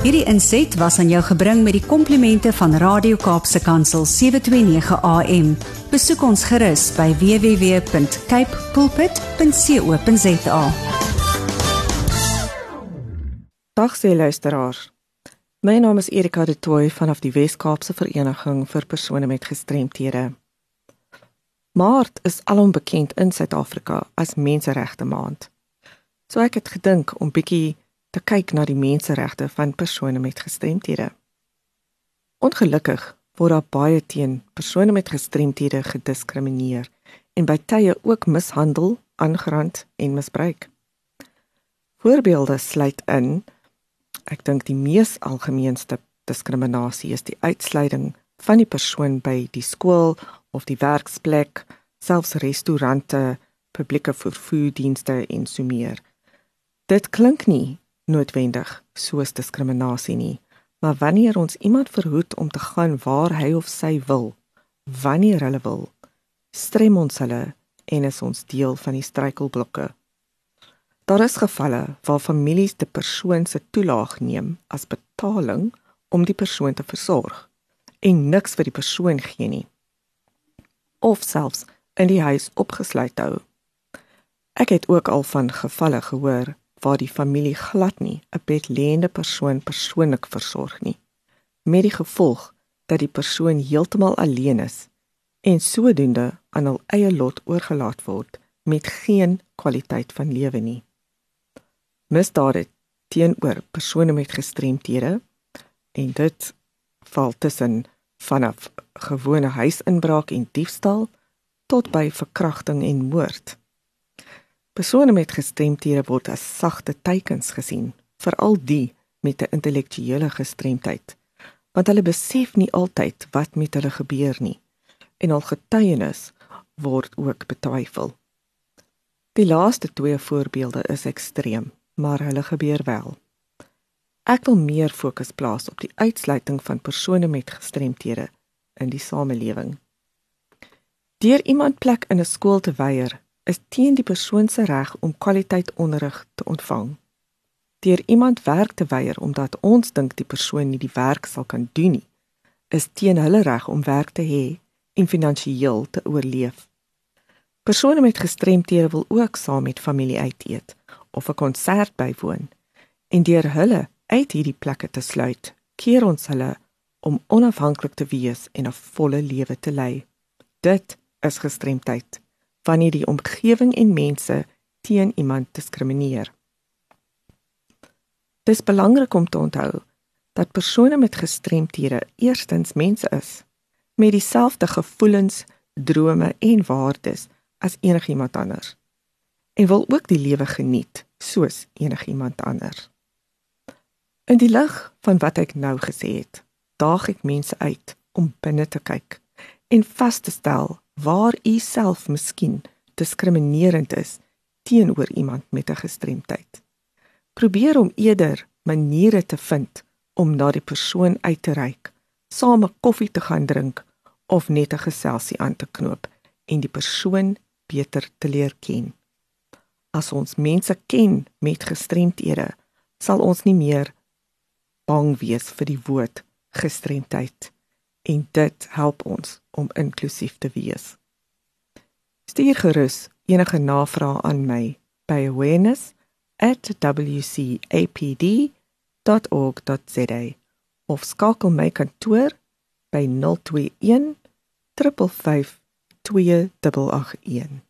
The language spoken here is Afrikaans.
Hierdie inset was aan jou gebring met die komplimente van Radio Kaapse Kansel 729 AM. Besoek ons gerus by www.cape pulpit.co.za. Dag se luisteraars. My naam is Erika de Tooy vanaf die Wes-Kaapse Vereniging vir persone met gestremthede. Maart is alom bekend in Suid-Afrika as Menseregte Maand. So ek het gedink om bietjie te kyk na die menseregte van persone met gestremthede. Ongelukkig word daar baie teen persone met gestremthede gediskrimineer en by tye ook mishandel, aangerand en misbruik. Voorbeelde sluit in ek dink die mees algemeenste diskriminasie is die uitsluiting van die persoon by die skool of die werksplek, selfs restaurante, publieke vervoerdienste en so meer. Dit klink nie noodwendig soos diskriminasie nie. Maar wanneer ons iemand verhoed om te gaan waar hy of sy wil, wanneer hulle wil, strem ons hulle en is ons deel van die struikelblokke. Daar is gevalle waar families die persoon se toelaag neem as betaling om die persoon te versorg en niks vir die persoon gee nie. Of selfs in die huis opgesluit hou. Ek het ook al van gevalle gehoor waar die familie glad nie 'n bedlêende persoon persoonlik versorg nie met die gevolg dat die persoon heeltemal alleen is en sodoende aan hul eie lot oorgelaat word met geen kwaliteit van lewe nie. Misdade teenoor persone met gestremthede en dit val tussen vanaf gewone huisinbraak en diefstal tot by verkrachting en moord Persone met gestremthede word as sagte teikens gesien, veral die met 'n intellektuele gestremdheid, want hulle besef nie altyd wat met hulle gebeur nie en al getuienis word ook betwyfel. Die laaste twee voorbeelde is ekstreem, maar hulle gebeur wel. Ek wil meer fokus plaas op die uitsluiting van persone met gestremthede in die samelewing. Deur iemand plek in 'n skool te weier is teen die persoon se reg om kwaliteit onderrig te ontvang. Deur iemand werk te weier omdat ons dink die persoon nie die werk sal kan doen nie, is teen hulle reg om werk te hê en finansiëel te oorleef. Persone met gestremthede wil ook saam met familie uit eet of 'n konsert bywoon. En deur hulle uit hierdie plekke te sluit, keer ons hulle om onafhanklik te wees en 'n volle lewe te lei. Dit is gestremdheid wanneer die omgewing en mense teen iemand diskrimineer. Dit is belangrik om te onthou dat persone met gestremthede eerstens mense is met dieselfde gevoelens, drome en waardes as enigiemand anders en wil ook die lewe geniet soos enigiemand anders. In die lig van wat ek nou gesê het, daag ek mense uit om binne te kyk en vas te stel waar u self miskien diskriminerend is teenoor iemand met 'n gestremdheid. Probeer om eerder maniere te vind om na die persoon uit te reik, saam 'n koffie te gaan drink of net 'n geselsie aan te knoop en die persoon beter te leer ken. As ons mense ken met gestremthede, sal ons nie meer bang wees vir die woord gestremdheid en dit help ons om inklusief te wees. Stuur gerus enige navrae aan my by awareness@wcapd.org.za of skakel my kantoor by 021 352 2881.